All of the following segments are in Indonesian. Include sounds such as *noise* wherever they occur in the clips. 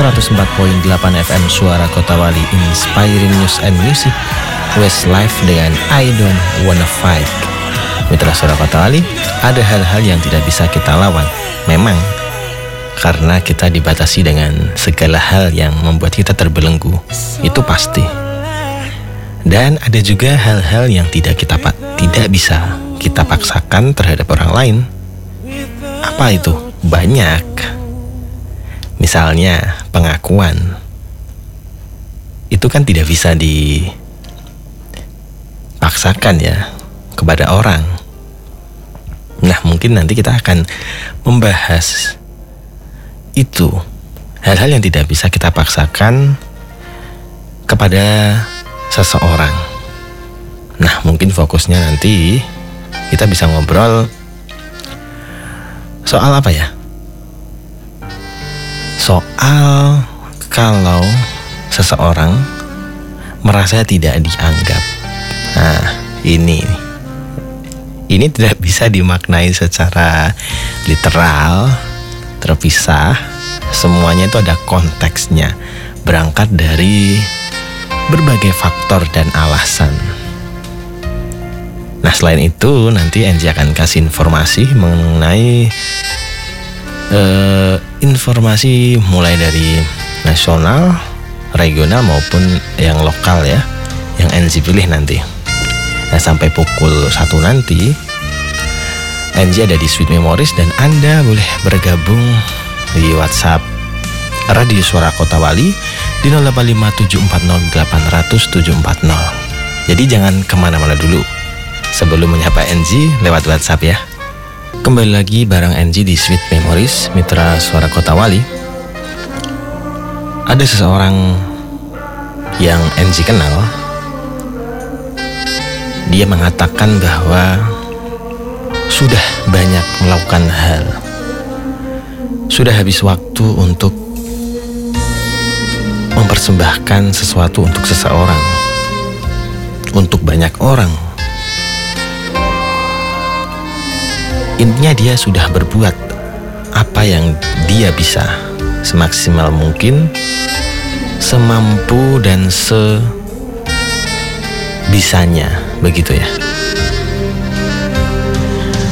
104.8 FM Suara Kota Wali Inspiring News and Music Westlife dengan I Don't Wanna Fight. Mitra Suara Kota Wali Ada hal-hal yang tidak bisa kita lawan. Memang Karena kita dibatasi dengan segala hal yang membuat kita terbelenggu. Itu pasti. Dan ada juga hal-hal yang tidak kita tidak bisa kita paksakan terhadap orang lain. Apa itu? Banyak Misalnya pengakuan itu kan tidak bisa dipaksakan ya kepada orang. Nah, mungkin nanti kita akan membahas itu hal-hal yang tidak bisa kita paksakan kepada seseorang. Nah, mungkin fokusnya nanti kita bisa ngobrol soal apa ya? Soal kalau seseorang merasa tidak dianggap. Nah, ini ini tidak bisa dimaknai secara literal, terpisah. Semuanya itu ada konteksnya, berangkat dari berbagai faktor dan alasan. Nah, selain itu nanti Enji akan kasih informasi mengenai uh, informasi mulai dari nasional, regional maupun yang lokal ya, yang NZ pilih nanti. Nah sampai pukul satu nanti, NZ ada di Sweet Memories dan Anda boleh bergabung di WhatsApp Radio Suara Kota Wali di 0857408400 Jadi jangan ke mana-mana dulu sebelum menyapa NG lewat WhatsApp ya. Kembali lagi bareng NG di Sweet Memories Mitra Suara Kota Wali. Ada seseorang yang NG kenal. Dia mengatakan bahwa Sudah banyak melakukan hal. Sudah habis waktu untuk Mempersembahkan sesuatu untuk seseorang. Untuk banyak orang intinya dia sudah berbuat apa yang dia bisa semaksimal mungkin semampu dan se bisanya begitu ya.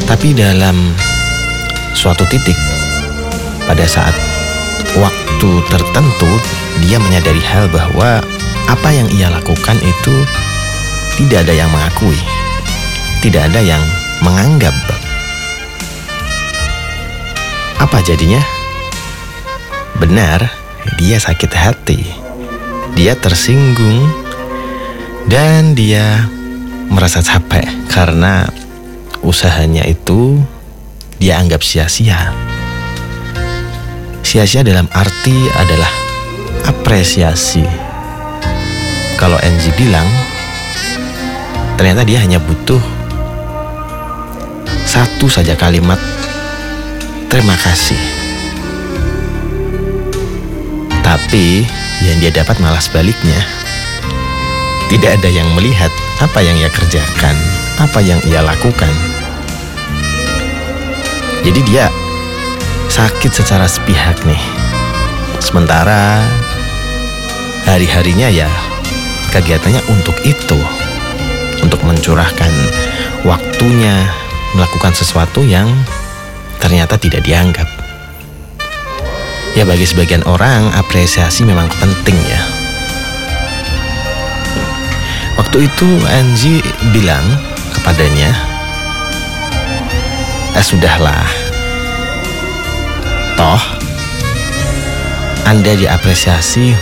Tapi dalam suatu titik pada saat waktu tertentu dia menyadari hal bahwa apa yang ia lakukan itu tidak ada yang mengakui tidak ada yang menganggap apa jadinya? Benar, dia sakit hati. Dia tersinggung dan dia merasa capek karena usahanya itu dia anggap sia-sia. Sia-sia dalam arti adalah apresiasi. Kalau NG bilang, ternyata dia hanya butuh satu saja kalimat terima kasih. Tapi yang dia dapat malah sebaliknya. Tidak ada yang melihat apa yang ia kerjakan, apa yang ia lakukan. Jadi dia sakit secara sepihak nih. Sementara hari-harinya ya kegiatannya untuk itu. Untuk mencurahkan waktunya melakukan sesuatu yang ternyata tidak dianggap. Ya bagi sebagian orang apresiasi memang penting ya. Waktu itu Anji bilang kepadanya, "Eh sudahlah. Toh Anda diapresiasi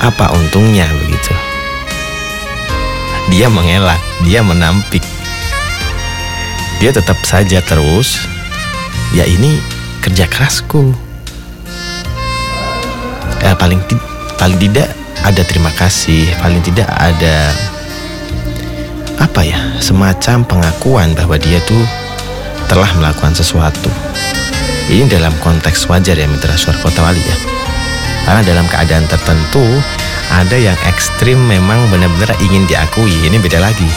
apa untungnya begitu?" Dia mengelak, dia menampik. Dia tetap saja terus ya ini kerja kerasku. Ya, paling paling tidak ada terima kasih paling tidak ada apa ya semacam pengakuan bahwa dia tuh telah melakukan sesuatu. Ini dalam konteks wajar ya mitra suara kota wali ya. Karena dalam keadaan tertentu ada yang ekstrim memang benar-benar ingin diakui. Ini beda lagi.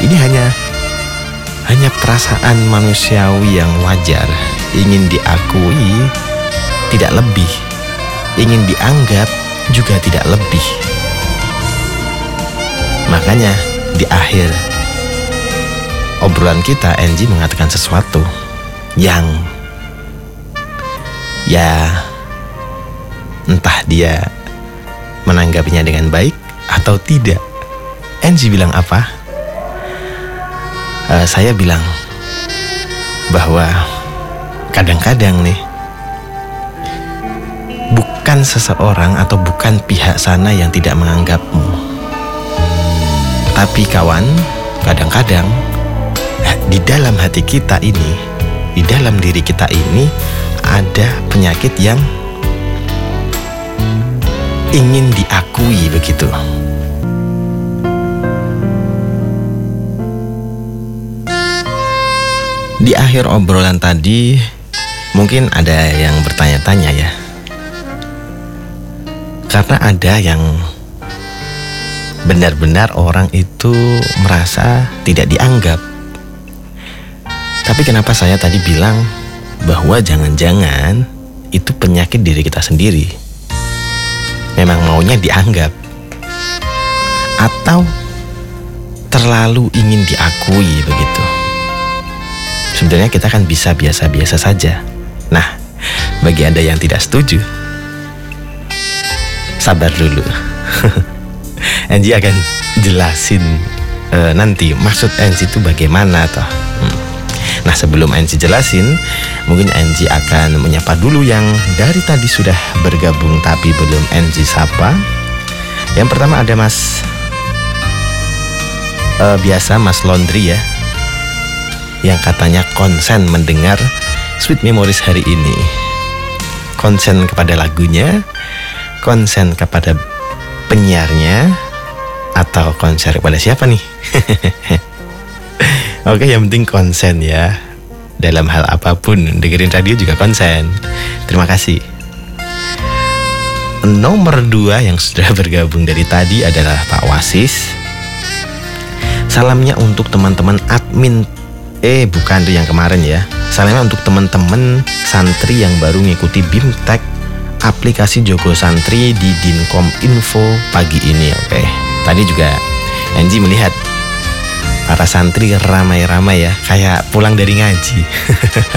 Ini hanya hanya perasaan manusiawi yang wajar ingin diakui tidak lebih ingin dianggap juga tidak lebih. Makanya di akhir obrolan kita Angie mengatakan sesuatu yang ya entah dia menanggapinya dengan baik atau tidak. Angie bilang apa? Uh, saya bilang bahwa kadang-kadang nih bukan seseorang atau bukan pihak sana yang tidak menganggapmu. Tapi kawan, kadang-kadang di dalam hati kita ini, di dalam diri kita ini ada penyakit yang ingin diakui begitu. Di akhir obrolan tadi, mungkin ada yang bertanya-tanya ya. Karena ada yang benar-benar orang itu merasa tidak dianggap. Tapi kenapa saya tadi bilang bahwa jangan-jangan itu penyakit diri kita sendiri? Memang maunya dianggap atau terlalu ingin diakui begitu. Sebenarnya kita kan bisa biasa-biasa saja. Nah, bagi Anda yang tidak setuju, sabar dulu. *laughs* Angie akan jelasin uh, nanti maksud Angie itu bagaimana toh. Hmm. Nah sebelum Angie jelasin, mungkin Angie akan menyapa dulu yang dari tadi sudah bergabung tapi belum Angie sapa. Yang pertama ada Mas uh, biasa Mas Laundry ya, yang katanya konsen mendengar Sweet Memories hari ini. Konsen kepada lagunya, konsen kepada penyiarnya atau konser kepada siapa nih? *laughs* Oke, yang penting konsen ya. Dalam hal apa pun, dengerin radio juga konsen. Terima kasih. Nomor dua yang sudah *laughs* bergabung dari tadi adalah Pak Wasis. Salamnya untuk teman-teman admin Eh bukan tuh yang kemarin ya Salamnya untuk teman-teman santri yang baru ngikuti BIMTEK aplikasi Joko Santri di Dinkom Info pagi ini. Oke, tadi juga Angie melihat para santri ramai-ramai ya, kayak pulang dari ngaji.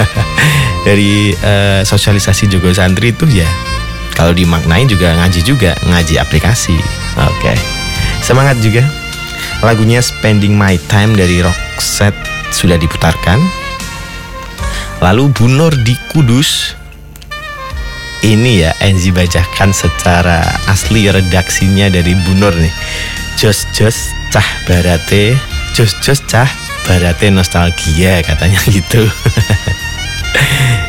*laughs* dari uh, sosialisasi Joko Santri itu ya, kalau dimaknai juga ngaji juga, ngaji aplikasi. Oke, semangat juga. Lagunya Spending My Time dari Roxette sudah diputarkan. Lalu Bunor di Kudus. Ini ya Enzi bacakan secara asli redaksinya dari Bunur nih. Jos Jos cah barate. Jos Jos cah barate nostalgia katanya *laughs* gitu.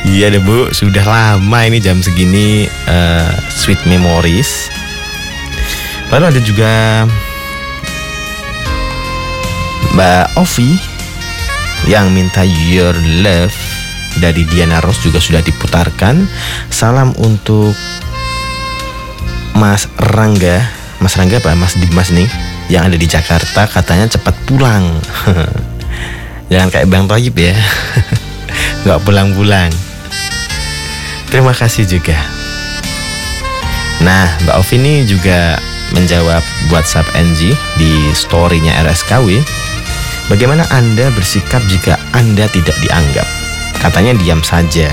Iya deh bu. Sudah lama ini jam segini uh, Sweet Memories. Lalu ada juga Mbak Ovi yang minta Your Love dari Diana Ros juga sudah diputarkan. Salam untuk Mas Rangga, Mas Rangga apa Mas Dimas nih yang ada di Jakarta katanya cepat pulang. *laughs* Jangan kayak Bang Toyib ya. *laughs* Gak pulang-pulang. Terima kasih juga. Nah, Mbak Ovi ini juga menjawab WhatsApp NG di storynya RSKW. Bagaimana Anda bersikap jika Anda tidak dianggap? katanya diam saja.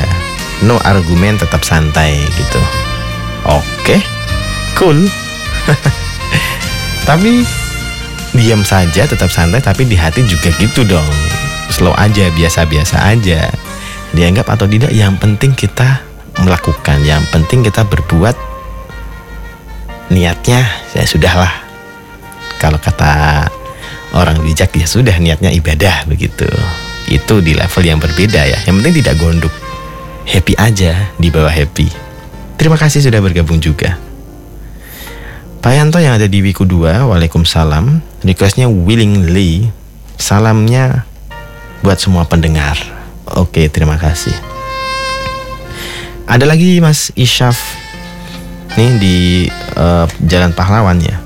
No argumen tetap santai gitu. Oke okay, cool. *laughs* Tapi diam saja tetap santai tapi di hati juga gitu dong. Slow aja biasa-biasa aja. Dianggap atau tidak yang penting kita melakukan. Yang penting kita berbuat niatnya ya sudahlah. Kalau kata orang bijak ya sudah niatnya ibadah begitu itu di level yang berbeda ya. Yang penting tidak gondok. Happy aja di bawah happy. Terima kasih sudah bergabung juga. Pak Yanto yang ada di Wiku 2, Waalaikumsalam. Requestnya willingly. Salamnya buat semua pendengar. Oke, terima kasih. Ada lagi Mas Isyaf nih di uh, Jalan Pahlawan ya.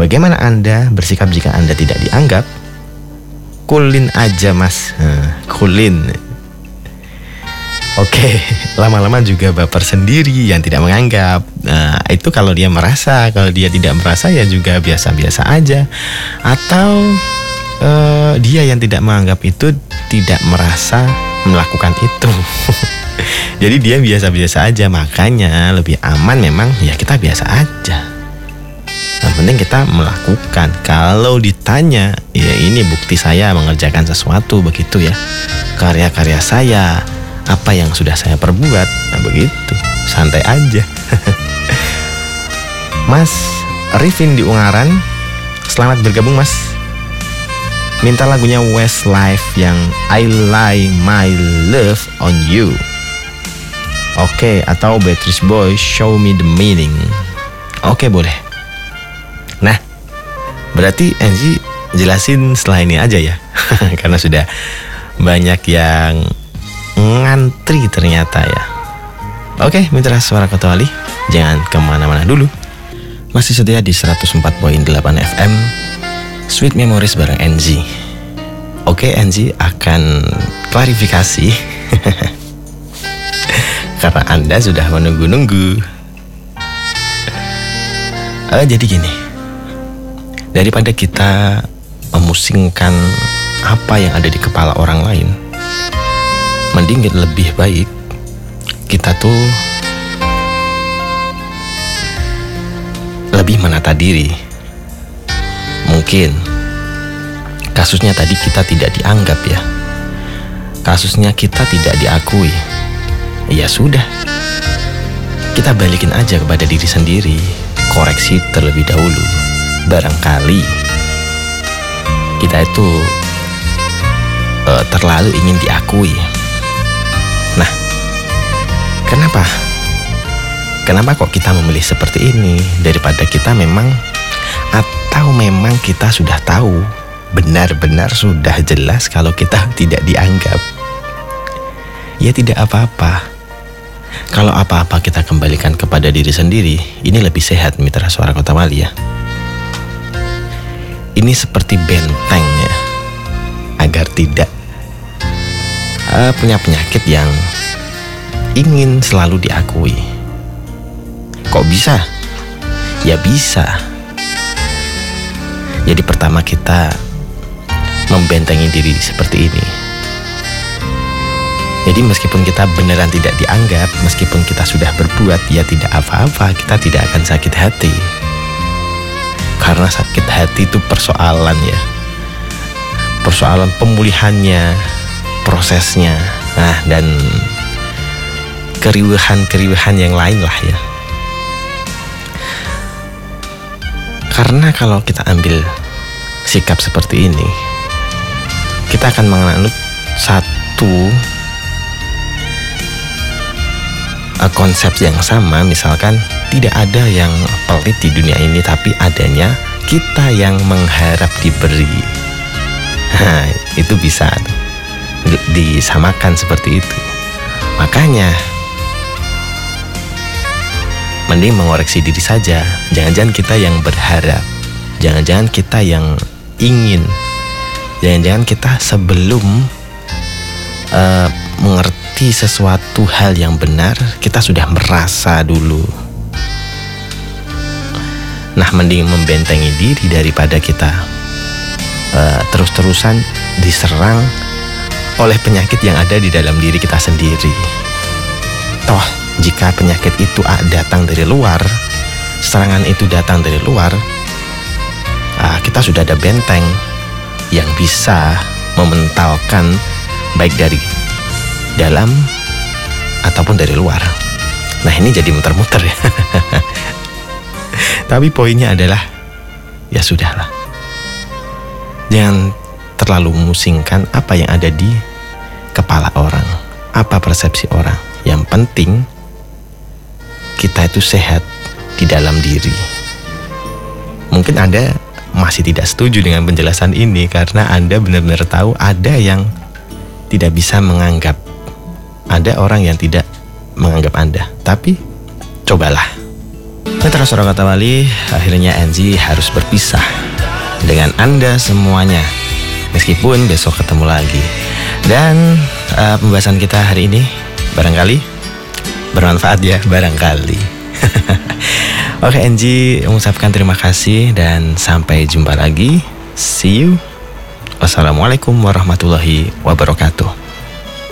Bagaimana Anda bersikap jika Anda tidak dianggap? kulin aja mas kulin Oke, lama-lama juga baper sendiri yang tidak menganggap. Nah, itu kalau dia merasa, kalau dia tidak merasa ya juga biasa-biasa aja. Atau uh, dia yang tidak menganggap itu tidak merasa melakukan itu. *laughs* Jadi dia biasa-biasa aja, makanya lebih aman memang ya kita biasa aja. Yang penting kita melakukan. Kalau ditanya, ya ini bukti saya mengerjakan sesuatu begitu ya. Karya-karya saya, apa yang sudah saya perbuat? Nah begitu. Santai aja. *laughs* Mas Rifin di Ungaran selamat bergabung Mas. Minta lagunya Westlife yang I Lie My Love on You. Oke okay, atau Beatrice Boy Show Me the Meaning. Oke okay, boleh berarti Angie jelasin setelah ini aja ya *laughs* karena sudah banyak yang ngantri ternyata ya. Oke, mitra suara Kota Wali, jangan ke mana-mana dulu. Masih setia di 104.8 FM, Sweet Memories bareng NZ. Oke, NZ akan klarifikasi. *laughs* Karena Anda sudah menunggu-nunggu. Uh, jadi gini, daripada kita memusingkan apa yang ada di kepala orang lain, mending lebih baik kita tuh lebih menata diri. Mungkin kasusnya tadi kita tidak dianggap ya. Kasusnya kita tidak diakui. Ya sudah. Kita balikin aja kepada diri sendiri. Koreksi terlebih dahulu. Barangkali kita itu uh, terlalu ingin diakui Kenapa? Kenapa kok kita memilih seperti ini daripada kita memang atau memang kita sudah tahu benar-benar sudah jelas kalau kita *laughs* tidak dianggap? Ya tidak apa-apa. Kalau apa-apa kita kembalikan kepada diri sendiri, ini lebih sehat mitra suara kota Wali ya. Ini seperti benteng ya, agar tidak uh, punya penyakit yang ingin selalu diakui. Kok bisa? Ya bisa. Jadi pertama kita membentengi diri seperti ini. Jadi meskipun kita beneran tidak dianggap, meskipun kita sudah berbuat, ya tidak apa-apa, kita tidak akan sakit hati. Karena sakit hati itu persoalan ya. Persoalan pemulihannya, prosesnya. Nah, dan keriuhan-keriuhan yang lain lah ya. Karena kalau kita ambil sikap seperti ini, kita akan menganut satu uh, konsep yang sama, misalkan tidak ada yang pelit di dunia ini, tapi adanya kita yang mengharap diberi. Nah, itu bisa disamakan seperti itu. Makanya mending mengoreksi diri saja. Jangan-jangan kita yang berharap, jangan-jangan kita yang ingin, jangan-jangan kita sebelum uh, mengerti sesuatu hal yang benar, kita sudah merasa dulu. Nah, mending membentengi diri daripada kita uh, terus-terusan diserang oleh penyakit yang ada di dalam diri kita sendiri. Toh, jika penyakit itu datang dari luar, serangan itu datang dari luar, ah, kita sudah ada benteng yang bisa mementalkan baik dari dalam ataupun dari luar. Nah ini jadi muter-muter ya. *laughs* Tapi poinnya adalah ya sudahlah. Jangan terlalu memusingkan apa yang ada di kepala orang, apa persepsi orang. Yang penting kita itu sehat di dalam diri. Mungkin Anda masih tidak setuju dengan penjelasan ini karena Anda benar-benar tahu ada yang tidak bisa menganggap. Ada orang yang tidak menganggap Anda. Tapi cobalah. Petra Suara Kota Bali, akhirnya Enzi harus berpisah dengan Anda semuanya. Meskipun besok ketemu lagi. Dan uh, pembahasan kita hari ini barangkali bermanfaat ya, barangkali. *laughs* Oke Enzi, mengucapkan terima kasih dan sampai jumpa lagi. See you. Wassalamualaikum warahmatullahi wabarakatuh.